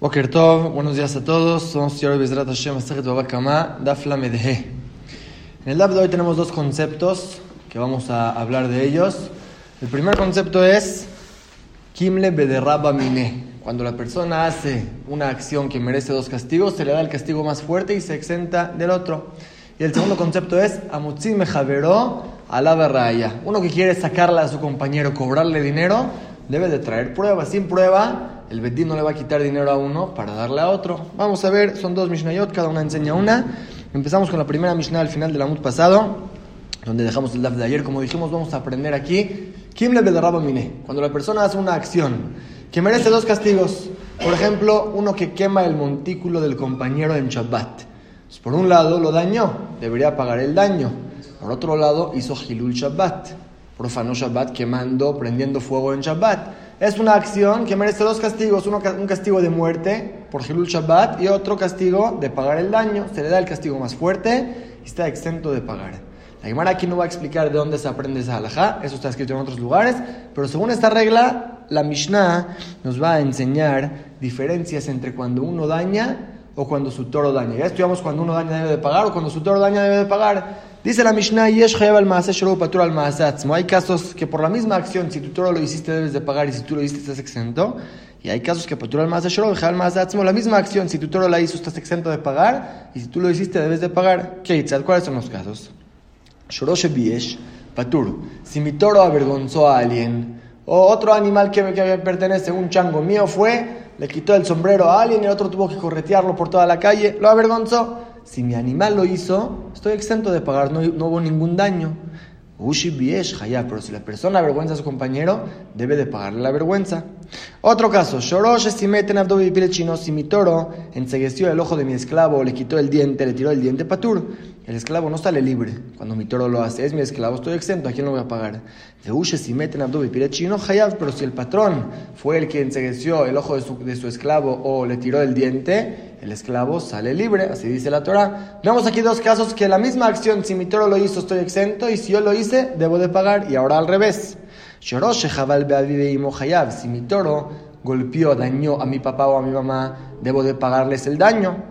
Boker Tov, buenos días a todos. Somos Yoro Bezrat Hashem, Masachet Babakama, Dafla Medhe. En el Daf de hoy tenemos dos conceptos que vamos a hablar de ellos. El primer concepto es Kimle Bederraba Mine. Cuando la persona hace una acción que merece dos castigos, se le da el castigo más fuerte y se exenta del otro. Y el segundo concepto es Amutzi Mejaveró Alaba Raya. Uno que quiere sacarle a su compañero, cobrarle dinero, debe de traer pruebas. Sin prueba, el Bedín no le va a quitar dinero a uno para darle a otro. Vamos a ver, son dos Mishnayot, cada una enseña una. Empezamos con la primera Mishnah al final del Amud pasado, donde dejamos el DAF de ayer. Como dijimos, vamos a aprender aquí. Kim le Mine. Cuando la persona hace una acción que merece dos castigos. Por ejemplo, uno que quema el montículo del compañero en Shabbat. Pues por un lado lo dañó, debería pagar el daño. Por otro lado, hizo Hilul Shabbat. Profanó Shabbat quemando, prendiendo fuego en Shabbat es una acción que merece dos castigos, uno, un castigo de muerte por Hilul Shabbat y otro castigo de pagar el daño. Se le da el castigo más fuerte y está exento de pagar. La Gemara aquí no va a explicar de dónde se aprende esa halajá, eso está escrito en otros lugares, pero según esta regla, la Mishnah nos va a enseñar diferencias entre cuando uno daña o cuando su toro daña. Ya estudiamos cuando uno daña debe de pagar o cuando su toro daña debe de pagar. Dice la Mishnah, Yesh al al Hay casos que por la misma acción, si tú todo lo hiciste, debes de pagar y si tú lo hiciste, estás exento. Y hay casos que patur al al la misma acción, si tú todo la hizo, estás exento de pagar y si tú lo hiciste, debes de pagar. ¿Qué ¿Cuáles son los casos? Shorosh patur. Si mi toro avergonzó a alguien o otro animal que que pertenece, un chango mío fue, le quitó el sombrero a alguien y el otro tuvo que corretearlo por toda la calle, lo avergonzó si mi animal lo hizo, estoy exento de pagar, no, no hubo ningún daño. Ushi biesh pero si la persona avergüenza a su compañero, debe de pagarle la vergüenza. Otro caso, Shorosh si meten chino, si mi toro ensegueció el ojo de mi esclavo, le quitó el diente, le tiró el diente patur. El esclavo no sale libre cuando mi toro lo hace, es mi esclavo, estoy exento, ¿a quién lo voy a pagar? De Ushe si meten chino, hayab, pero si el patrón fue el que ensegueció el ojo de su, de su esclavo o le tiró el diente, el esclavo sale libre, así dice la Torah. Vemos aquí dos casos que la misma acción, si mi toro lo hizo, estoy exento, y si yo lo hice, debo de pagar, y ahora al revés. Si mi toro golpeó, dañó a mi papá o a mi mamá, debo de pagarles el daño.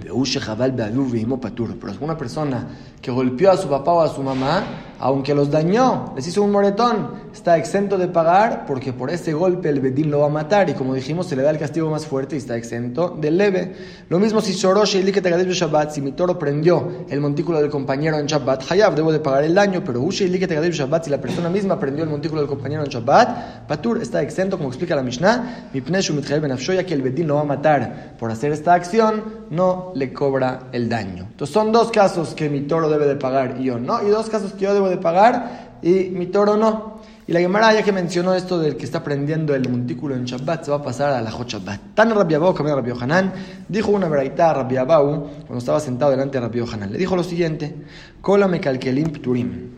Pero es una persona que golpeó a su papá o a su mamá, aunque los dañó, les hizo un moretón, está exento de pagar porque por ese golpe el Bedín lo va a matar y como dijimos se le da el castigo más fuerte y está exento del leve. Lo mismo si Shorosh y Shabbat, si mi toro prendió el montículo del compañero en Shabbat, Hayab, debo de pagar el daño, pero Ushe y Shabbat, si la persona misma prendió el montículo del compañero en Shabbat, Patur está exento, como explica la Mishnah, mi que el Bedín lo va a matar por hacer esta acción, no le cobra el daño. Entonces son dos casos que mi toro debe de pagar y yo no, y dos casos que yo debo de pagar y mi toro no. Y la Gemara, ya que mencionó esto del que está prendiendo el montículo en Shabbat, se va a pasar a la Hot Shabbat. Tan Rabbi Abau, como Rabbi Hanan, dijo una veraita a Rabbi Abau, cuando estaba sentado delante de Rabbi Hanan. Le dijo lo siguiente: Kola me calquelim turim.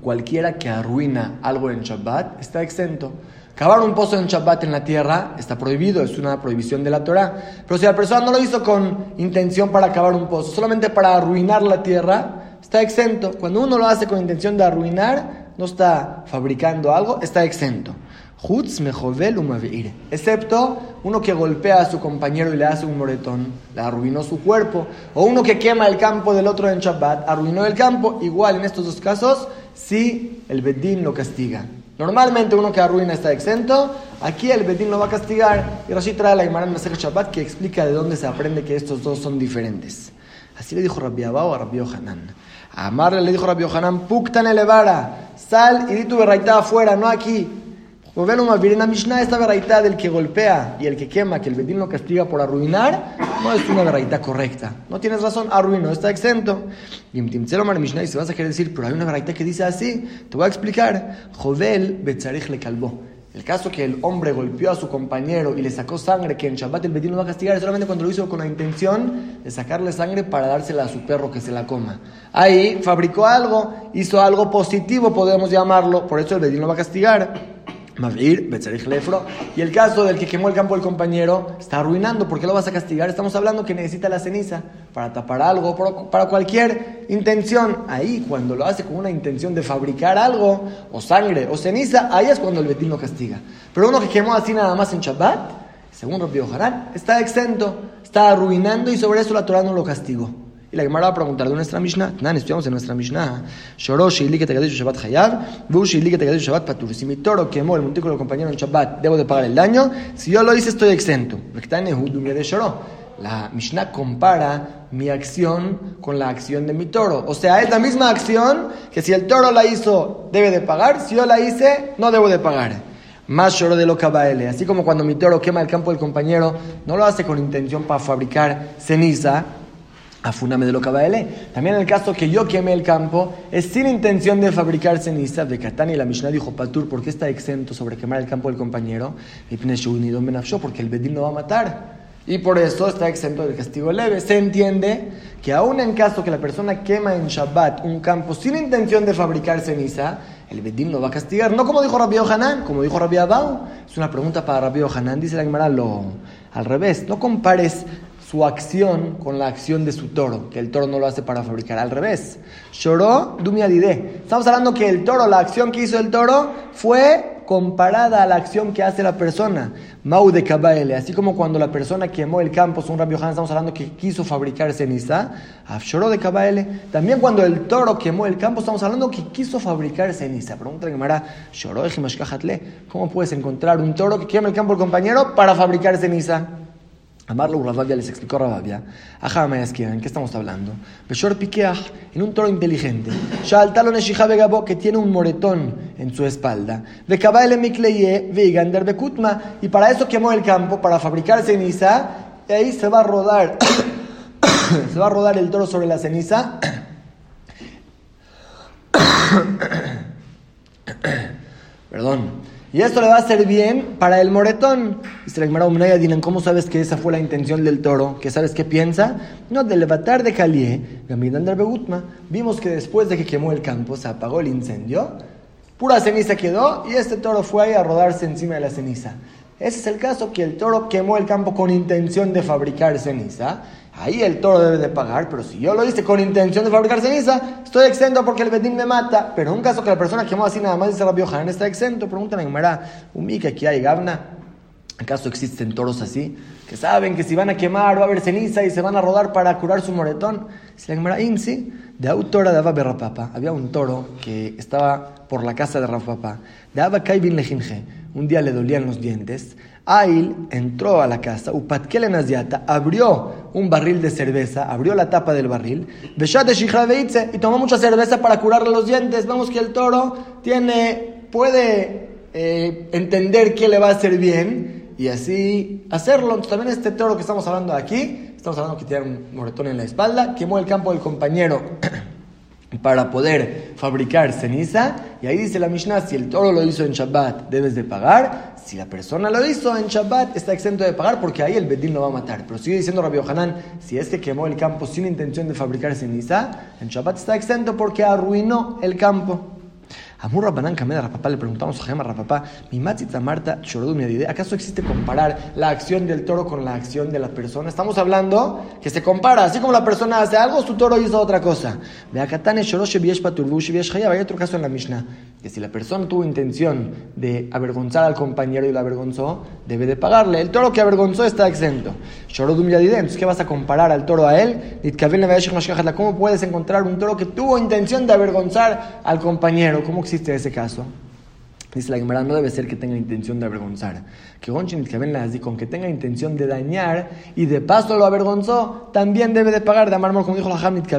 Cualquiera que arruina algo en Shabbat está exento. Cavar un pozo en Shabbat en la tierra está prohibido, es una prohibición de la Torah. Pero si la persona no lo hizo con intención para cavar un pozo, solamente para arruinar la tierra, está exento. Cuando uno lo hace con intención de arruinar, no está fabricando algo, está exento. Excepto uno que golpea a su compañero y le hace un moretón, le arruinó su cuerpo. O uno que quema el campo del otro en Shabbat, arruinó el campo. Igual en estos dos casos, si el Bedín lo castiga. Normalmente uno que arruina está exento, aquí el Bedín lo va a castigar. Y Rashi trae la Gemara en Shabbat que explica de dónde se aprende que estos dos son diferentes. Así le dijo Rabbi Abao a Rabbi Hanan. Amarle le dijo Rabbi Hanan, Puktan elevara sal y di tu berraitá afuera, no aquí. En Mishnah, esta berraitá del que golpea y el que quema, que el Bedín lo castiga por arruinar, no es una berraitá correcta. No tienes razón, arruinó, está exento. Y Mishnah, y se vas a querer decir, pero hay una berraitá que dice así, te voy a explicar. Jovel Betzarich le calvó. El caso que el hombre golpeó a su compañero y le sacó sangre, que en Shabbat el Bedín lo va a castigar, es solamente cuando lo hizo con la intención de sacarle sangre para dársela a su perro que se la coma. Ahí fabricó algo, hizo algo positivo, podemos llamarlo, por eso el Bedín lo va a castigar. Y el caso del que quemó el campo del compañero está arruinando. ¿Por qué lo vas a castigar? Estamos hablando que necesita la ceniza para tapar algo, para cualquier intención. Ahí, cuando lo hace con una intención de fabricar algo, o sangre, o ceniza, ahí es cuando el betín lo castiga. Pero uno que quemó así nada más en Shabbat, según Rabbi Yohanan, está exento, está arruinando y sobre eso la Torah no lo castigó. Y la Gemara va a preguntar de nuestra Mishnah, Nan, estudiamos en nuestra Mishnah, Shoro Sheili que Shabbat Hayab, Bu Sheili que Shabbat Patur. Si mi toro quemó el montículo del compañero en Shabbat, debo de pagar el daño. Si yo lo hice, estoy exento. La Mishnah compara mi acción con la acción de mi toro. O sea, es la misma acción que si el toro la hizo, debe de pagar. Si yo la hice, no debo de pagar. Más lloro de lo cabaele. Así como cuando mi toro quema el campo del compañero, no lo hace con intención para fabricar ceniza, Afuname de lo. También en el caso que yo queme el campo, es sin intención de fabricar ceniza. De Katani la Mishnah dijo Patur, ¿por qué está exento sobre quemar el campo del compañero? Porque el Bedín lo va a matar. Y por eso está exento del castigo leve. Se entiende que aún en caso que la persona quema en Shabbat un campo sin intención de fabricar ceniza, el Bedín lo va a castigar. No como dijo Rabbi Hanan, como dijo Rabbi Abau. Es una pregunta para Rabbi Hanan. Dice la Gemara lo al revés. No compares su acción con la acción de su toro, que el toro no lo hace para fabricar, al revés. Lloró Dumiadide. Estamos hablando que el toro, la acción que hizo el toro, fue comparada a la acción que hace la persona. Mau de Kabaele, así como cuando la persona quemó el campo, un Rabbi estamos hablando que quiso fabricar ceniza. Lloró de Kabaele. También cuando el toro quemó el campo, estamos hablando que quiso fabricar ceniza. Pregunta que Mara, ¿Cómo puedes encontrar un toro que quema el campo del compañero para fabricar ceniza? Amarlo Rababia les explicó Rababia. Ajá, ¿en qué estamos hablando? Peshor Piqueaj, en un toro inteligente. Shaltalo Neshiha Begabo, que tiene un moretón en su espalda. Vekabaele Mikleye, Vegander Bekutma. Y para eso quemó el campo, para fabricar ceniza. Y ahí se va a rodar. se va a rodar el toro sobre la ceniza. Perdón. Y esto le va a hacer bien para el moretón. Y se le dinan, ¿cómo sabes que esa fue la intención del toro? ¿Que sabes qué piensa? No, del levantar de Calié, Begutma, vimos que después de que quemó el campo, se apagó el incendio, pura ceniza quedó y este toro fue ahí a rodarse encima de la ceniza. Ese es el caso que el toro quemó el campo con intención de fabricar ceniza Ahí el toro debe de pagar, pero si yo lo hice con intención de fabricar ceniza, estoy exento porque el Bedín me mata. Pero en un caso que la persona quemó así nada más dice Rabbi Yohanan está exento, preguntan a Gemara, que aquí hay Gabna, ¿acaso existen toros así? Que saben que si van a quemar va a haber ceniza y se van a rodar para curar su moretón. Si la Gemara, sí, de autora de Abba Berrapapa, había un toro que estaba por la casa de Rafapa, de Abba Kaibin Lejinje, un día le dolían los dientes, Ail entró a la casa, Upatkelen Aziata, abrió un barril de cerveza, abrió la tapa del barril, y tomó mucha cerveza para curarle los dientes. Vemos que el toro tiene, puede eh, entender qué le va a hacer bien y así hacerlo. Entonces, también este toro que estamos hablando aquí, estamos hablando que tiene un moretón en la espalda, quemó el campo del compañero. para poder fabricar ceniza. Y ahí dice la Mishnah, si el toro lo hizo en Shabbat, debes de pagar. Si la persona lo hizo en Shabbat, está exento de pagar porque ahí el Bedín lo va a matar. Pero sigue diciendo Rabbi Hanan, si es que quemó el campo sin intención de fabricar ceniza, en Shabbat está exento porque arruinó el campo. Amur Rabbanán Kameda Rapapá, le preguntamos a Gemma Rapapá, mi matzita Marta Chorodu ¿acaso existe comparar la acción del toro con la acción de la persona? Estamos hablando que se compara, así como la persona hace algo, su toro hizo otra cosa. Hay otro caso en la Mishnah, que si la persona tuvo intención de avergonzar al compañero y lo avergonzó, debe de pagarle. El toro que avergonzó está exento. Entonces, ¿qué vas a comparar al toro a él? ¿Cómo puedes encontrar un toro que tuvo intención de avergonzar al compañero? ¿Cómo existe ese caso? Dice la Gemara, no debe ser que tenga intención de avergonzar. Que con que tenga intención de dañar y de paso lo avergonzó, también debe de pagar de amar como dijo la Hamid, que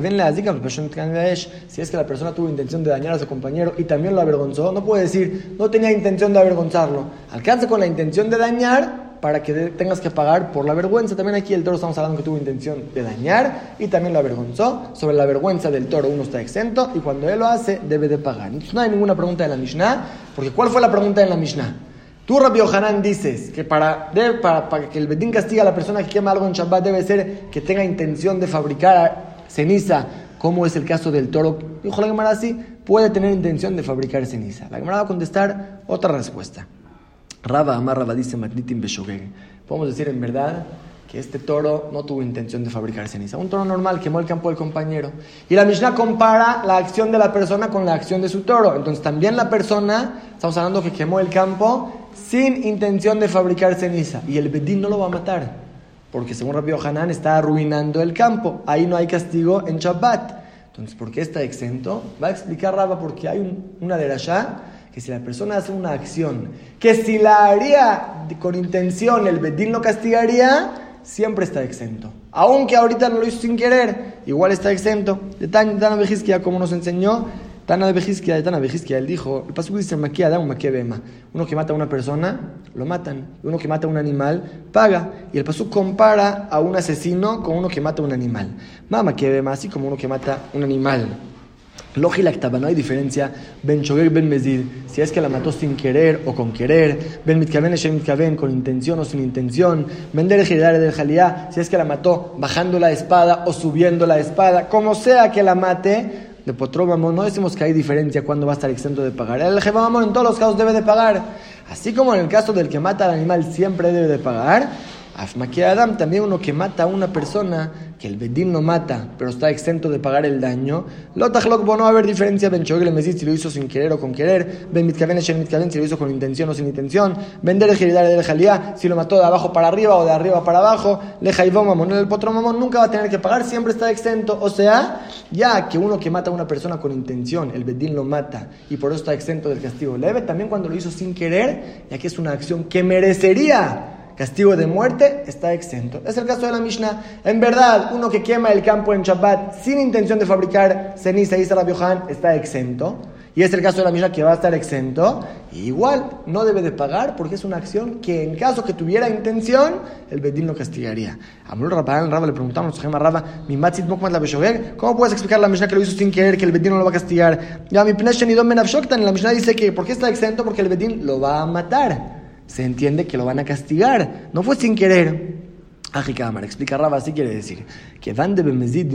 si es que la persona tuvo intención de dañar a su compañero y también lo avergonzó, no puede decir, no tenía intención de avergonzarlo. Alcanza con la intención de dañar para que tengas que pagar por la vergüenza. También aquí el toro estamos hablando que tuvo intención de dañar y también lo avergonzó. Sobre la vergüenza del toro uno está exento y cuando él lo hace debe de pagar. Entonces no hay ninguna pregunta en la Mishnah, porque ¿cuál fue la pregunta en la Mishnah? Tú, Rabbi Ohanan, dices que para, para, para, que el Bedín castiga a la persona que quema algo en Shabbat debe ser que tenga intención de fabricar ceniza, como es el caso del toro. Dijo la Gemara así, puede tener intención de fabricar ceniza. La Gemara va a contestar otra respuesta. Raba Amar Raba dice Matnitim Podemos decir en verdad que este toro no tuvo intención de fabricar ceniza. Un toro normal quemó el campo del compañero. Y la Mishnah compara la acción de la persona con la acción de su toro. Entonces también la persona, estamos hablando que quemó el campo sin intención de fabricar ceniza y el Bedín no lo va a matar, porque según Rabbi Hanan está arruinando el campo, ahí no hay castigo en Shabbat. Entonces, ¿por qué está exento? Va a explicar Rabba porque hay un, una allá que si la persona hace una acción que si la haría con intención el Bedín lo castigaría, siempre está exento. Aunque ahorita no lo hizo sin querer, igual está exento. De tan, tan como nos enseñó Tana de de Tana Bejiskia, él dijo, el pasuk dice maquia da un bema. Uno que mata a una persona, lo matan. Uno que mata a un animal, paga. Y el pasuk compara a un asesino con uno que mata a un animal. Mama bema, así como uno que mata a un animal. Logilactaba, no hay diferencia. Ben Shogeg Ben Mezid, si es que la mató sin querer o con querer. Ben Mitkaben Shem Mitkaben, con intención o sin intención. Ben Derech del Jalía, si es que la mató bajando la espada o subiendo la espada. Como sea que la mate, de potróbamo, no decimos que hay diferencia cuando va a estar exento de pagar. El jebamamón en todos los casos debe de pagar. Así como en el caso del que mata al animal siempre debe de pagar, Adam, también uno que mata a una persona, que el Bedín no mata, pero está exento de pagar el daño. Lotajlok, no va a haber diferencia. Ben me si lo hizo sin querer o con querer. Ben Mitkaven, si lo hizo con intención o sin intención. Vender el del Jalía, si lo mató de abajo para arriba o de arriba para abajo. Leja y Mamón, el potro Mamón nunca va a tener que pagar, siempre está exento. O sea, ya que uno que mata a una persona con intención, el Bedín lo mata y por eso está exento del castigo leve, también cuando lo hizo sin querer, ya que es una acción que merecería castigo de muerte, está exento. Es el caso de la Mishnah. En verdad, uno que quema el campo en Shabbat sin intención de fabricar ceniza, y la Yohan, está exento. Y es el caso de la Mishnah que va a estar exento. igual no debe de pagar porque es una acción que en caso que tuviera intención, el Bedín lo castigaría. A Rabban, Rabba le preguntamos, mi ¿cómo puedes explicar la Mishnah que lo hizo sin querer, que el Bedín no lo va a castigar? Ya mi la Mishnah dice que, ¿por qué está exento? Porque el Bedín lo va a matar se entiende que lo van a castigar. No fue sin querer. Ajikamar, explica Raba, así quiere decir que van de Bemezid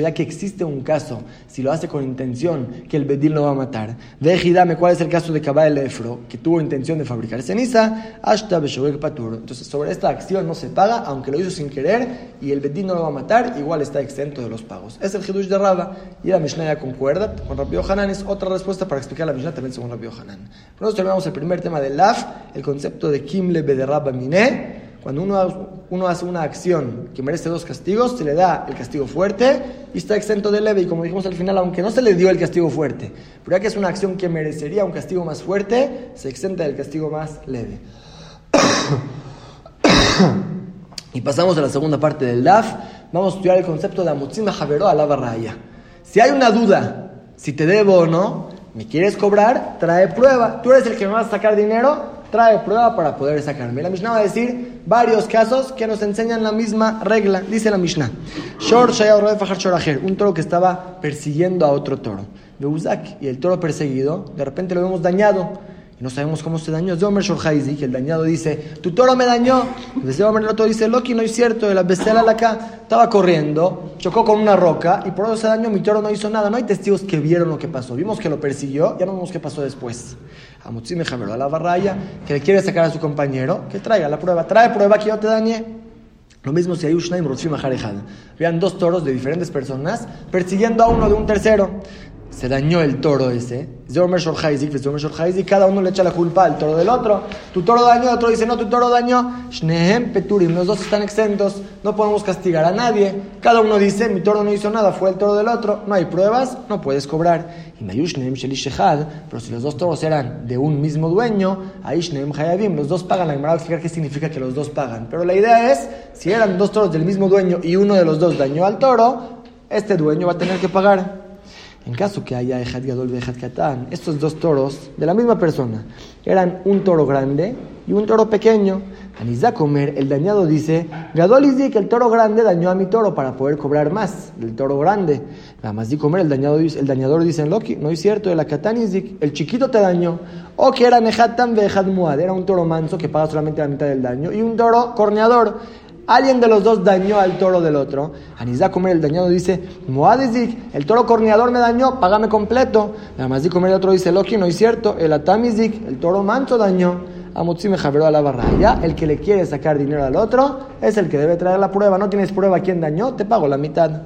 ya que existe un caso, si lo hace con intención, que el Bedín lo va a matar. Vejidame, ¿cuál es el caso de Kabal el Efro, que tuvo intención de fabricar ceniza? Ashta Patur. Entonces, sobre esta acción no se paga, aunque lo hizo sin querer, y el Bedín no lo va a matar, igual está exento de los pagos. Es el Hidush de Raba, y la Mishnah ya concuerda con Rabbi Hanan, es otra respuesta para explicar la Mishnah también según Rabbi Hanan. Nosotros terminamos el primer tema del Laf, el concepto de Kimle Bederraba Miné cuando uno, uno hace una acción que merece dos castigos, se le da el castigo fuerte y está exento de leve. Y como dijimos al final, aunque no se le dio el castigo fuerte, pero ya que es una acción que merecería un castigo más fuerte, se exenta del castigo más leve. y pasamos a la segunda parte del DAF. Vamos a estudiar el concepto de Amutzima Javero a la barraya. Si hay una duda si te debo o no, me quieres cobrar, trae prueba. Tú eres el que me vas a sacar dinero, trae prueba para poder sacarme. La Mishnah va a decir varios casos que nos enseñan la misma regla. Dice la Mishnah: un toro que estaba persiguiendo a otro toro. y el toro perseguido, de repente lo vemos dañado no sabemos cómo se dañó. Zomer que el dañado dice, tu toro me dañó. Desde el otro dice, Loki, no es cierto, el la acá estaba corriendo, chocó con una roca y por eso se dañó, mi toro no hizo nada. No hay testigos que vieron lo que pasó. Vimos que lo persiguió, ya no vemos qué pasó después. A Mutsime a la barraya, que le quiere sacar a su compañero, que traiga la prueba. Trae prueba que yo te dañé. Lo mismo si hay Ushnaim Rotzim Vean dos toros de diferentes personas persiguiendo a uno de un tercero se dañó el toro ese. Cada uno le echa la culpa al toro del otro. Tu toro dañó, el otro dice, no, tu toro dañó. Peturim, los dos están exentos, no podemos castigar a nadie. Cada uno dice, mi toro no hizo nada, fue el toro del otro. No hay pruebas, no puedes cobrar. Pero si los dos toros eran de un mismo dueño, los dos pagan. La Gemara explicar qué significa que los dos pagan. Pero la idea es, si eran dos toros del mismo dueño y uno de los dos dañó al toro, este dueño va a tener que pagar. En caso que haya Ejad Gadol y Ejad Katán, estos dos toros de la misma persona eran un toro grande y un toro pequeño. comer el dañado dice, Gadol que el toro grande dañó a mi toro para poder cobrar más del toro grande. Nada comer el, dañado, el dañador dice Loki, no es cierto, el Akatán el chiquito te dañó. O que era Nejatan Ejad Muad, era un toro manso que paga solamente la mitad del daño. Y un toro corneador, Alguien de los dos dañó al toro del otro. Anizá comer el dañado dice, Moadizik, el toro corneador me dañó, págame completo. Más comer el otro dice, Loki, no es cierto. El Atamizik, el toro manso dañó. Amutzime Javeró a la barraya. El que le quiere sacar dinero al otro es el que debe traer la prueba. No tienes prueba quién dañó, te pago la mitad.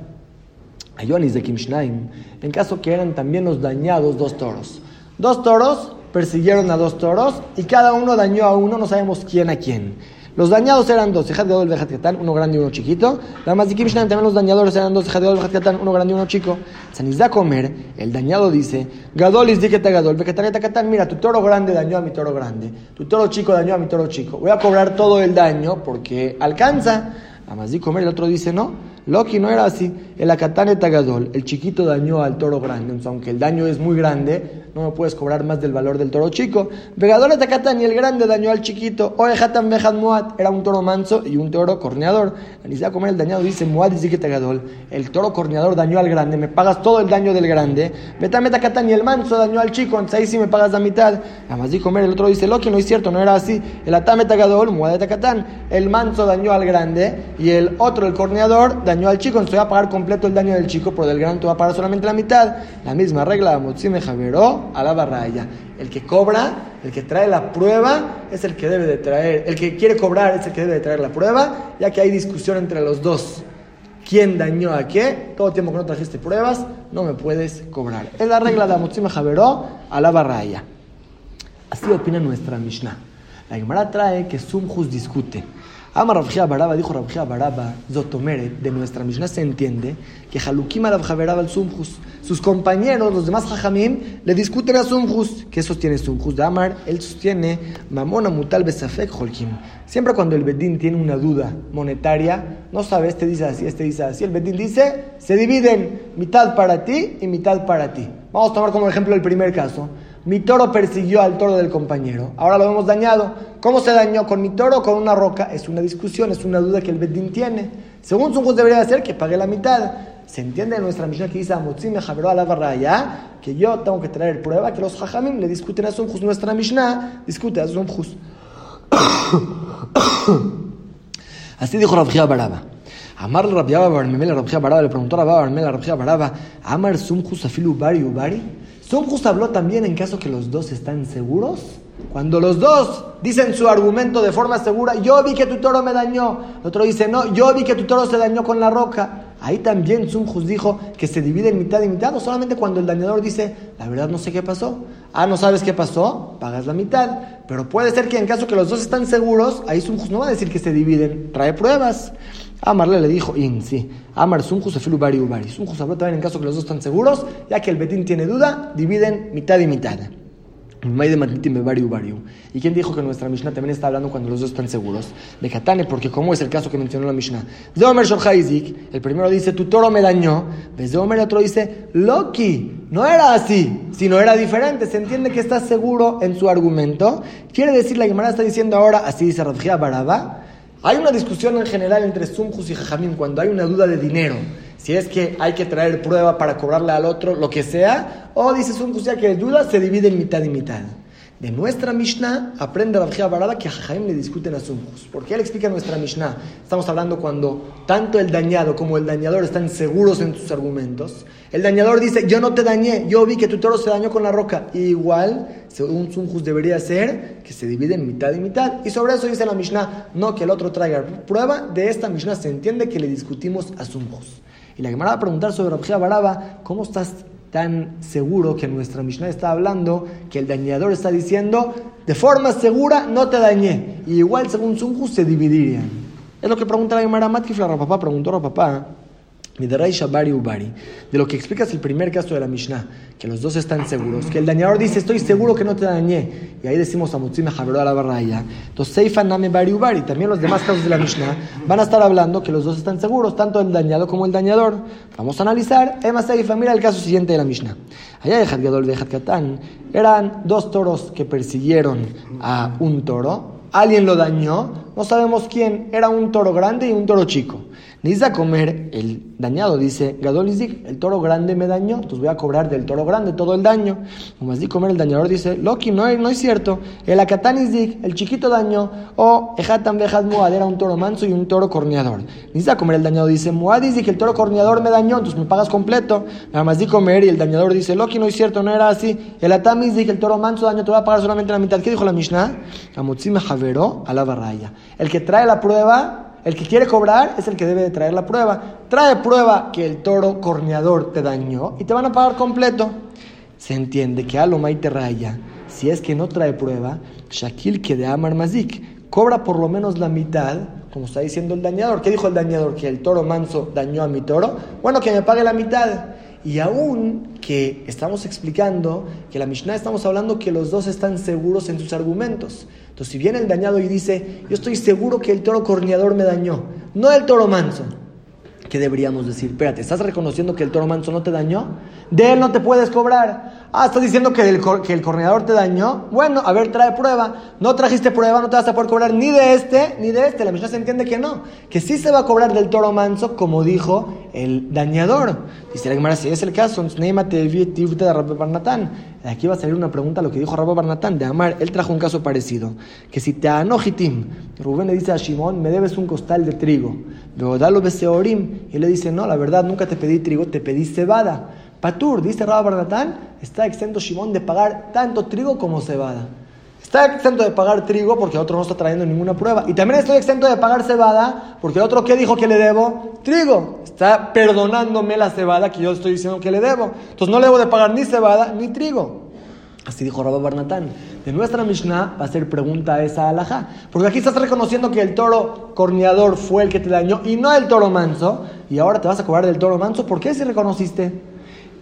Ayonis de Kimshnaim. En caso que eran también los dañados dos toros. Dos toros persiguieron a dos toros y cada uno dañó a uno, no sabemos quién a quién. Los dañados eran dos, Ejat Gadol Vejat Katan, uno grande y uno chiquito. La Mazikim también los dañadores eran dos, Ejat Gadol Vejat Katan, uno grande y uno chico. Sanizda comer, el dañado dice, Gadol Izdiketa Gadol, Vejat Katan, mira, tu toro grande dañó a mi toro grande, tu toro chico dañó a mi toro chico. Voy a cobrar todo el daño porque alcanza. La Mazikim comer, el otro dice, no. Loki no era así. El Akatane Tagadol, el chiquito dañó al toro grande. Entonces, aunque el daño es muy grande, no me puedes cobrar más del valor del toro chico. Vegador Takatan y el grande dañó al chiquito. Oye, Hatan Muad era un toro manso y un toro corneador. a comer el dañado dice Muad dice que Tagadol. El toro corneador dañó al grande, me pagas todo el daño del grande. Betame Takatan y el manso dañó al chico, entonces ahí sí me pagas la mitad. Además di comer, el otro dice Loki, no es cierto, no era así. El Atame Tagadol, Muad Takatan, el manso dañó al grande y el otro, el corneador, dañó al chico, entonces voy a pagar completo el daño del chico, pero del grande te va a pagar solamente la mitad. La misma regla, Motzime Javeró a la barraya. El que cobra, el que trae la prueba, es el que debe de traer, el que quiere cobrar es el que debe de traer la prueba, ya que hay discusión entre los dos. ¿Quién dañó a qué? Todo el tiempo que no trajiste pruebas, no me puedes cobrar. Es la regla de Amotzima Javeró a la barraya. Así opina nuestra Mishnah. La Gemara trae que Sumjus discute. Ama Rabjia Baraba, dijo Rabjia Baraba, Zotomeret, de nuestra Mishnah se entiende que Halukim Baraba al Sumjus. Sus compañeros, los demás Jajamim, le discuten a Sumjus. ¿Qué sostiene Sumjus de Amar? Él sostiene Mamona Mutal Besafek Holkim. Siempre cuando el Bedín tiene una duda monetaria, no sabe, este dice así, este dice así. El Bedín dice, se dividen mitad para ti y mitad para ti. Vamos a tomar como ejemplo el primer caso. Mi toro persiguió al toro del compañero. Ahora lo hemos dañado. ¿Cómo se dañó? ¿Con mi toro o con una roca? Es una discusión, es una duda que el Bedín tiene. Según su juez debería ser que pague la mitad. Se entiende en nuestra misión que dice Amotzim Javeró a la barraya que yo tengo que traer prueba que los Jajamim le discuten a Sumjus. Nuestra Mishnah discute a Sumjus. Así dijo Rabjia Baraba. Amar Rabjia Baraba le preguntó a Rabjia Baraba, Amar Sumjus afilu bari ubari. Sumjus habló también en caso que los dos están seguros. Cuando los dos dicen su argumento de forma segura, yo vi que tu toro me dañó. El otro dice, no, yo vi que tu toro se dañó con la roca. Ahí también Sumjus dijo que se divide en mitad y mitad, o solamente cuando el dañador dice, la verdad no sé qué pasó. Ah, no sabes qué pasó, pagas la mitad. Pero puede ser que en caso que los dos están seguros, ahí Sumjus no va a decir que se dividen, trae pruebas. Amarle le dijo, in, sí. Amar Sunjus afilu bari ubari. Sunjus habló también en caso que los dos están seguros, ya que el Betín tiene duda, dividen mitad y mitad. ¿Y quién dijo que nuestra Mishnah también está hablando cuando los dos están seguros? De Katane, porque como es el caso que mencionó la Mishnah. De Omer el primero dice, tu toro me dañó. El otro dice, Loki, no era así, sino era diferente. Se entiende que está seguro en su argumento. Quiere decir, la Gemara está diciendo ahora, así dice Radjia Baraba, hay una discusión en general entre Sumjus y Jajamim cuando hay una duda de dinero. Si es que hay que traer prueba para cobrarle al otro, lo que sea, o dice Sumjus ya que duda se divide en mitad y mitad. De nuestra Mishnah aprende Rabjia Barada que a Jaim le discuten a Sumjus. Porque él explica nuestra Mishnah. Estamos hablando cuando tanto el dañado como el dañador están seguros en sus argumentos. El dañador dice, yo no te dañé, yo vi que tu toro se dañó con la roca. igual, según Sumjus debería ser que se divide en mitad y mitad. Y sobre eso dice la Mishnah, no que el otro traiga prueba. De esta Mishnah se entiende que le discutimos a Sumjus. Y la Gemara va a preguntar sobre Rabjia Baraba, ¿cómo estás tan seguro que nuestra Mishnah está hablando, que el dañador está diciendo, de forma segura no te dañé. Y igual según Sunju se dividirían. Es lo que pregunta la Gemara Matkifla, papá preguntó a papá. Ubari, de lo que explicas el primer caso de la Mishnah, que los dos están seguros, que el dañador dice, estoy seguro que no te dañé, y ahí decimos a Mutzime a la. Entonces, Name Bari Ubari, también los demás casos de la Mishnah, van a estar hablando que los dos están seguros, tanto el dañado como el dañador. Vamos a analizar, Emma Seifa, mira el caso siguiente de la Mishnah. Allá de Gadol de Katán, eran dos toros que persiguieron a un toro, alguien lo dañó, no sabemos quién, era un toro grande y un toro chico. Necesita comer el dañado, dice Gadol el toro grande me dañó, entonces voy a cobrar del toro grande todo el daño. Como así comer el dañador dice, Loki, no, no es cierto, el Akatan el chiquito daño, o Ejatan Bejat Muad era un toro manso y un toro corneador. Necesita comer el dañado, dice Muad que el toro corneador me dañó, entonces me pagas completo. Nada más di comer y el dañador dice, Loki, no es cierto, no era así. El Atam que el toro manso daño te va a pagar solamente la mitad. ¿Qué dijo la Mishnah? Amutzime Javero a la barraya. El que trae la prueba el que quiere cobrar es el que debe de traer la prueba. Trae prueba que el toro corneador te dañó y te van a pagar completo. Se entiende que Alomay te raya. si es que no trae prueba, Shakil que de Amar Mazik, cobra por lo menos la mitad, como está diciendo el dañador. ¿Qué dijo el dañador? Que el toro manso dañó a mi toro. Bueno, que me pague la mitad. Y aún que estamos explicando que la Mishnah estamos hablando que los dos están seguros en sus argumentos. Entonces, si viene el dañado y dice, yo estoy seguro que el toro corneador me dañó, no el toro manso. ¿Qué deberíamos decir? Espérate, ¿estás reconociendo que el toro manso no te dañó? De él no te puedes cobrar. Ah, estás diciendo que el, que el corneador te dañó. Bueno, a ver, trae prueba. No trajiste prueba, no te vas a poder cobrar ni de este ni de este. La Mishnah se entiende que no. Que sí se va a cobrar del toro manso, como dijo el dañador. Dice la Gemara, si es el caso. Aquí va a salir una pregunta lo que dijo Rabbi Barnatán de Amar. Él trajo un caso parecido. Que si te anojitim, Rubén le dice a Shimón, me debes un costal de trigo. Luego dalo beseorim. Y él le dice, no, la verdad, nunca te pedí trigo, te pedí cebada. Patur, dice Rabbi Barnatán, está exento Shimón de pagar tanto trigo como cebada. Está exento de pagar trigo porque otro no está trayendo ninguna prueba. Y también estoy exento de pagar cebada porque otro que dijo que le debo trigo. Está perdonándome la cebada que yo estoy diciendo que le debo. Entonces no le debo de pagar ni cebada ni trigo. Así dijo Rabbi Barnatán. De nuestra Mishnah va a ser pregunta esa alhaja. Porque aquí estás reconociendo que el toro corneador fue el que te dañó y no el toro manso. Y ahora te vas a cobrar del toro manso. ¿Por qué si reconociste?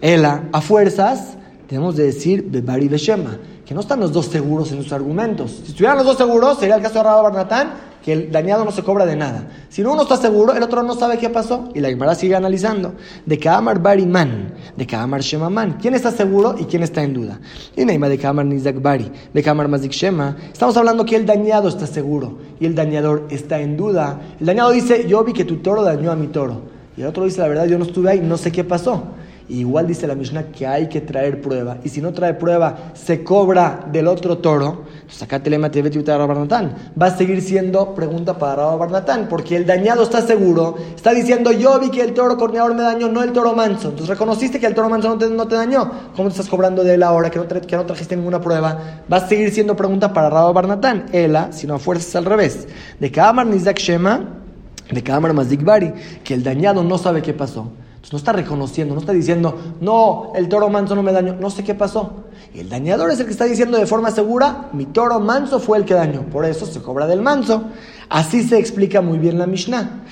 Ela, a fuerzas, tenemos de decir Bebari Beshema que no están los dos seguros en sus argumentos. Si estuvieran los dos seguros, sería el caso de Rabba Barnatán, que el dañado no se cobra de nada. Si uno está seguro, el otro no sabe qué pasó. Y la Gemara sigue analizando. De Kaamar Bariman, de Kaamar Shemaman. ¿Quién está seguro y quién está en duda? Y Neima de Kaamar Nizak Bari, de Kaamar Mazik Shema. Estamos hablando que el dañado está seguro y el dañador está en duda. El dañado dice, yo vi que tu toro dañó a mi toro. Y el otro dice, la verdad, yo no estuve ahí, no sé qué pasó igual dice la Mishnah que hay que traer prueba. Y si no trae prueba, se cobra del otro toro. Entonces acá Barnatán. Va a seguir siendo pregunta para Rabba Barnatán. Porque el dañado está seguro. Está diciendo, yo vi que el toro corneador me dañó, no el toro manso. Entonces reconociste que el toro manso no te, no te dañó. ¿Cómo te estás cobrando de él ahora que no, que no trajiste ninguna prueba? Va a seguir siendo pregunta para Rabba Barnatán. Ela, si no fuerzas al revés. De Kamar Nizak Shema, de Kamar Mazik Bari. Que el dañado no sabe qué pasó no está reconociendo, no está diciendo, no, el toro manso no me dañó, no sé qué pasó. Y el dañador es el que está diciendo de forma segura, mi toro manso fue el que dañó, por eso se cobra del manso. Así se explica muy bien la Mishnah.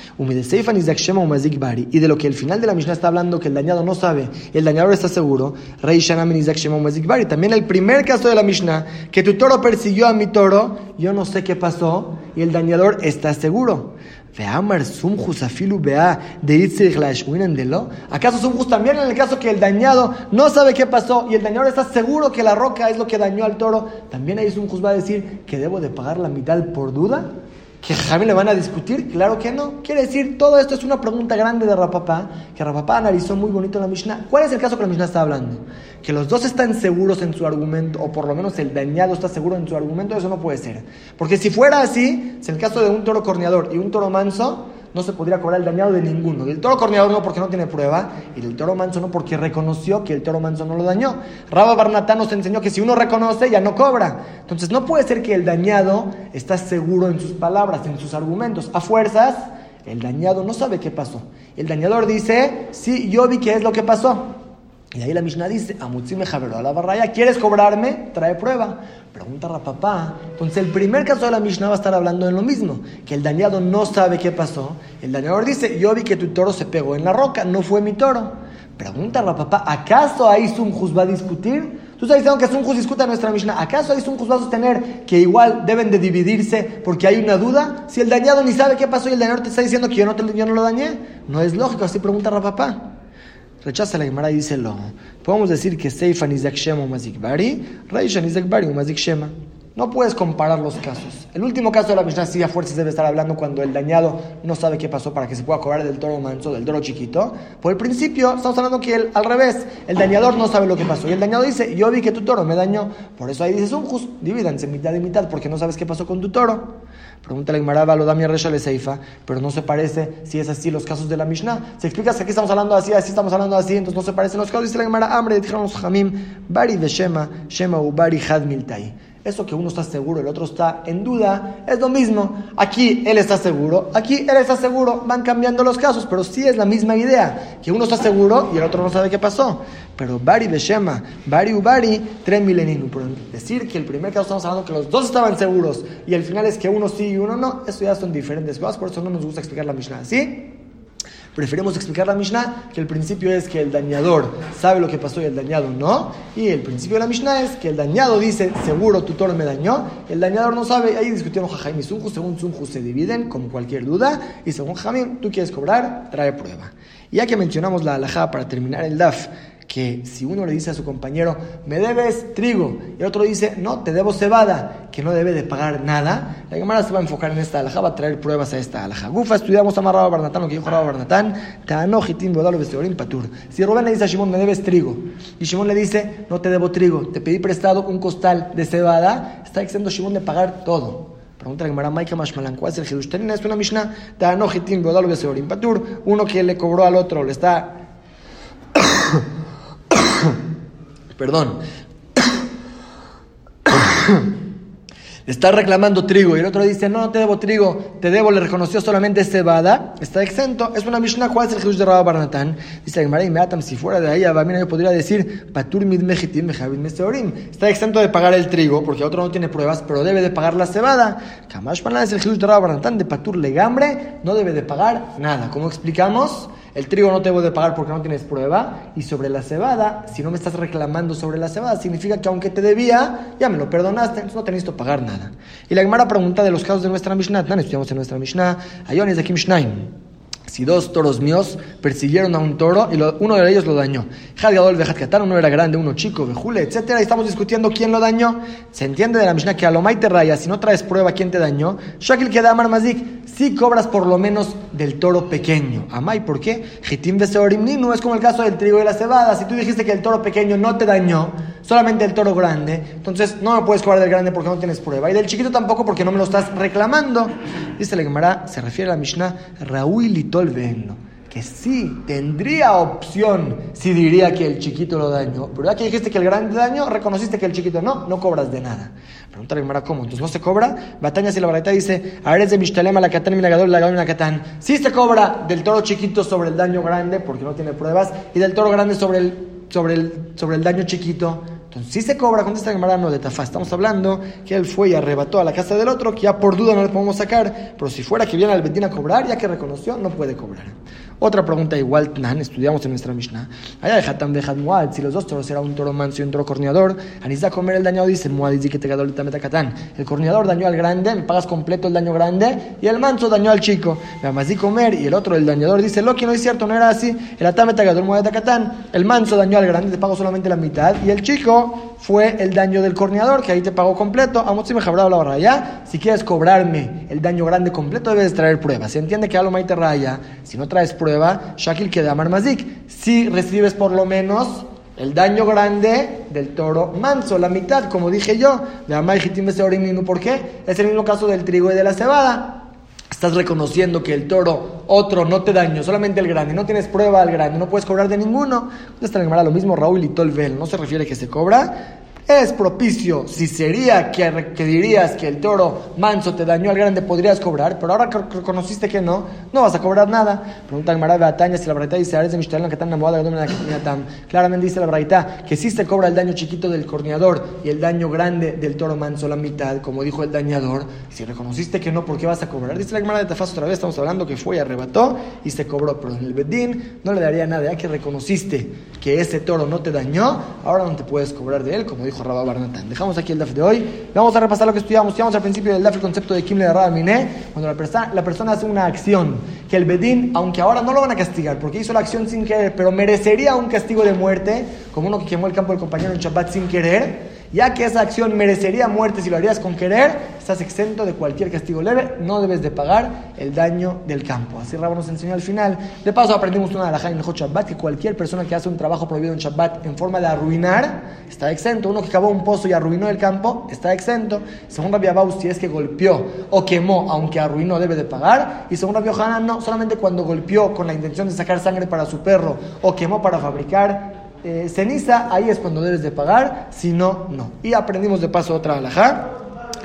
Y de lo que el final de la Mishnah está hablando, que el dañado no sabe el dañador está seguro, también el primer caso de la Mishnah, que tu toro persiguió a mi toro, yo no sé qué pasó y el dañador está seguro. ¿Acaso Sumjus también en el caso que el dañado no sabe qué pasó y el dañador está seguro que la roca es lo que dañó al toro? ¿También ahí Sumjus va a decir que debo de pagar la mitad por duda? ¿Que Jaime le van a discutir? Claro que no. Quiere decir, todo esto es una pregunta grande de Rapapá, que Rapapá analizó muy bonito en la Mishnah. ¿Cuál es el caso que la Mishnah está hablando? Que los dos están seguros en su argumento, o por lo menos el dañado está seguro en su argumento, eso no puede ser. Porque si fuera así, si el caso de un toro corneador y un toro manso, no se podría cobrar el dañado de ninguno. Del toro corneador no porque no tiene prueba, y del toro manso no porque reconoció que el toro manso no lo dañó. Rabba Barnatán nos enseñó que si uno reconoce, ya no cobra. Entonces no puede ser que el dañado está seguro en sus palabras, en sus argumentos. A fuerzas, el dañado no sabe qué pasó. El dañador dice, sí, yo vi qué es lo que pasó. Y ahí la Mishnah dice, Amutzime Javero a la barraya, ¿quieres cobrarme? Trae prueba. Pregunta a papá. Entonces el primer caso de la Mishnah va a estar hablando de lo mismo, que el dañado no sabe qué pasó. El dañador dice, yo vi que tu toro se pegó en la roca, no fue mi toro. Pregunta a papá, ¿acaso ahí Sumjus va a discutir? Tú estás diciendo que Sumjus discuta nuestra Mishnah. ¿Acaso ahí Sumjus va a sostener que igual deben de dividirse porque hay una duda? Si el dañado ni sabe qué pasó y el dañador te está diciendo que yo no, te, yo no lo dañé, no es lógico, así pregunta a papá. Rechaza la Gemara y dice lo. Podemos decir que Seifa Nizak Shema Mazik Bari, Reisha Nizak Bari. No puedes comparar los casos. El último caso de la Mishnah sí a fuerzas debe estar hablando cuando el dañado no sabe qué pasó para que se pueda cobrar del toro manso, del toro chiquito. Por el principio estamos hablando que el, al revés, el dañador no sabe lo que pasó. Y el dañado dice, yo vi que tu toro me dañó. Por eso ahí dices, un just, divídanse mitad y mitad porque no sabes qué pasó con tu toro. Pregunta la Gemara, lo da mi Resha Seifa, pero no se parece si es así los casos de la Mishnah. Se explica que aquí estamos hablando así, así estamos hablando así, entonces no se parecen los casos. Dice la Gemara, hambre, dijeron los Jamim, Bari de Shema, Shema u Bari Had Miltai. Eso que uno está seguro, el otro está en duda, es lo mismo. Aquí él está seguro, aquí él está seguro. Van cambiando los casos, pero sí es la misma idea. Que uno está seguro y el otro no sabe qué pasó. Pero Bari Beshema, Bari Ubari, Tren Mileninu. Decir que el primer caso estamos hablando que los dos estaban seguros y el final es que uno sí y uno no, eso ya son diferentes cosas. Por eso no nos gusta explicar la Mishnah ¿Sí? Preferimos explicar la Mishnah que el principio es que el dañador sabe lo que pasó y el dañado no. Y el principio de la Mishnah es que el dañado dice, seguro tu toro me dañó. El dañador no sabe. Ahí discutimos Jajaim y Sunju. Según Sunju se dividen, como cualquier duda. Y según Jamim, tú quieres cobrar, trae prueba. Ya que mencionamos la alajá para terminar el DAF, que si uno le dice a su compañero, me debes trigo, y el otro dice, no, te debo cebada, que no debe de pagar nada, la Gemara se va a enfocar en esta alhaja, va a traer pruebas a esta alhaja. Gufa, estudiamos a Marraba Barnatán, lo que dijo Rabba Barnatán, Tanojitim Bodalo Besteorim Patur. Si Rubén le dice a Shimon, me debes trigo, y Shimon le dice, no te debo trigo, te pedí prestado un costal de cebada, está exento Shimon de pagar todo. Pregunta la Gemara, Maika Mashmalan, ¿cuál es el Jerusalén? Es una Mishnah, Tanojitim Bodalo Besteorim Patur, uno que le cobró al otro, le está Perdón. Está reclamando trigo y el otro dice, no, te debo trigo, te debo, le reconoció solamente cebada, está exento. Es una Mishnah, ¿cuál es el Jesús de Rabba Barnatán? Dice si fuera de ahí, mí yo podría decir, Patur Está exento de pagar el trigo, porque otro no tiene pruebas, pero debe de pagar la cebada. Kamash es el Jesús de Rabba Barnatán, de Patur Legambre, no debe de pagar nada. ¿Cómo explicamos? El trigo no te debo de pagar porque no tienes prueba. Y sobre la cebada, si no me estás reclamando sobre la cebada, significa que aunque te debía, ya me lo perdonaste, entonces no te necesito pagar nada. Y la Gemara pregunta de los casos de nuestra Mishnah. No, estudiamos en nuestra Mishnah. Ayonis de Kim si dos toros míos persiguieron a un toro y uno de ellos lo dañó. Gadol Vejat uno era grande, uno chico, Vejule, etc. Y estamos discutiendo quién lo dañó. Se entiende de la Mishnah que a lo te raya, si no traes prueba quién te dañó, Shakil queda Mazik, si cobras por lo menos del toro pequeño. Amai, ¿por qué? Jitim no es como el caso del trigo y la cebada. Si tú dijiste que el toro pequeño no te dañó, solamente el toro grande, entonces no me puedes cobrar del grande porque no tienes prueba. Y del chiquito tampoco porque no me lo estás reclamando. Dice la Gemara, se refiere a la Mishnah, Raúl y que sí tendría opción si diría que el chiquito lo dañó, pero ya que dijiste que el grande daño, reconociste que el chiquito no, no cobras de nada. Pregunta la ¿cómo? Entonces no se cobra. Bataña si la barata dice, eres de Mishtalema, la Catán, Minagador, la la Catán. Sí se cobra del toro chiquito sobre el daño grande, porque no tiene pruebas, y del toro grande sobre el, sobre el, sobre el daño chiquito. Entonces, si se cobra, contesta Gemara, no de Tafá. Estamos hablando que él fue y arrebató a la casa del otro, que ya por duda no le podemos sacar, pero si fuera que viene al Betín a cobrar, ya que reconoció, no puede cobrar. Otra pregunta igual, estudiamos en nuestra Mishnah. Allá de Hatam de Muad, si los dos toros eran un toro manso y un toro corneador, Anisa comer el daño, dice Muad dice que te El corneador dañó al grande, me pagas completo el daño grande, y el manso dañó al chico. Me comer, y el otro, el dañador, dice, lo que no es cierto, no era así. El Atame Tagadol Muad el manso dañó al grande, te pago solamente la mitad, y el chico fue el daño del corneador, que ahí te pagó completo. Amotzi me la hora ya. Si quieres cobrarme el daño grande completo, debes traer pruebas. Se entiende que lo maite raya. Si no traes pruebas, prueba, Shakil que Amar Mazik. Si recibes por lo menos el daño grande del toro manso, la mitad, como dije yo, de Amar ¿por qué? Es el mismo caso del trigo y de la cebada. Estás reconociendo que el toro, otro, no te daño, solamente el grande. No tienes prueba al grande, no puedes cobrar de ninguno. Está lo mismo Raúl y Tolvel. No se refiere que se cobra, es propicio. Si sería que, dirías que el toro manso te dañó al grande, podrías cobrar, pero ahora que reconociste que no, no vas a cobrar nada. Pregunta el Marabe Ataña si la braita dice, de que están Claramente dice la braita que si se cobra el daño chiquito del corneador y el daño grande del toro manso la mitad, como dijo el dañador. Si reconociste que no, ¿por qué vas a cobrar? Dice la Gemara de Tafaz otra vez, estamos hablando que fue y arrebató y se cobró, pero en el Bedín no le daría nada, ya que reconociste que ese toro no te dañó, ahora no te puedes cobrar de él, como dijo Dejamos aquí el DAF de hoy. Vamos a repasar lo que estudiamos. Estudiamos al principio del DAF el concepto de Kimle de Rabba Cuando la, la persona hace una acción que el Bedín, aunque ahora no lo van a castigar porque hizo la acción sin querer, pero merecería un castigo de muerte, como uno que quemó el campo del compañero en Shabbat sin querer ya que esa acción merecería muerte si lo harías con querer, estás exento de cualquier castigo leve, no debes de pagar el daño del campo. Así Rabba nos enseñó al final. De paso aprendimos una alhaja en el Shabbat, que cualquier persona que hace un trabajo prohibido en Shabbat en forma de arruinar, está exento. Uno que cavó un pozo y arruinó el campo, está exento. Según Rabbi Abaus, si es que golpeó o quemó, aunque arruinó, debe de pagar. Y según Rabbi Hanan, no, solamente cuando golpeó con la intención de sacar sangre para su perro o quemó para fabricar eh, ceniza, ahí es cuando debes de pagar, si no, no. Y aprendimos de paso otra alajá,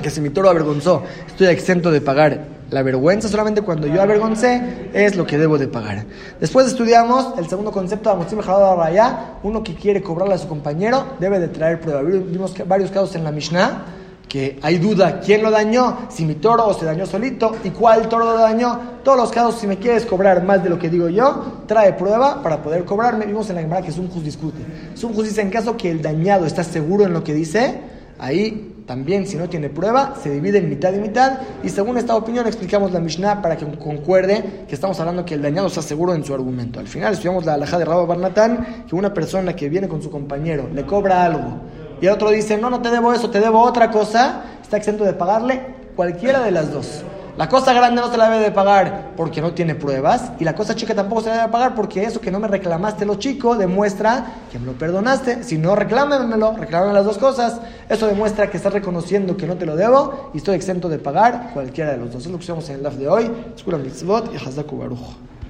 que si mi toro avergonzó, estoy exento de pagar la vergüenza solamente cuando yo avergoncé es lo que debo de pagar. Después estudiamos el segundo concepto de Amotzim Raya, uno que quiere cobrarle a su compañero debe de traer prueba. Vimos varios casos en la Mishnah que hay duda quién lo dañó, si mi toro o se dañó solito y cuál toro lo dañó. Todos los casos, si me quieres cobrar más de lo que digo yo, trae prueba para poder cobrarme. Vimos en la Gemara que es un juz discute. Es un juz dice en caso que el dañado está seguro en lo que dice, ahí también, si no tiene prueba, se divide en mitad y mitad. Y según esta opinión, explicamos la Mishnah para que concuerde que estamos hablando que el dañado está seguro en su argumento. Al final, estudiamos la alhaja de Rabba Barnatán, que una persona que viene con su compañero le cobra algo y el otro dice, no, no te debo eso, te debo otra cosa, está exento de pagarle cualquiera de las dos. La cosa grande no se la debe de pagar porque no tiene pruebas y la cosa chica tampoco se la debe de pagar porque eso que no me reclamaste lo chico demuestra que me lo perdonaste. Si no, reclámemelo, reclámame las dos cosas. Eso demuestra que estás reconociendo que no te lo debo y estoy exento de pagar cualquiera de los dos. Es lo que usamos en el DAF de hoy. Escura mitzvot y Baruch.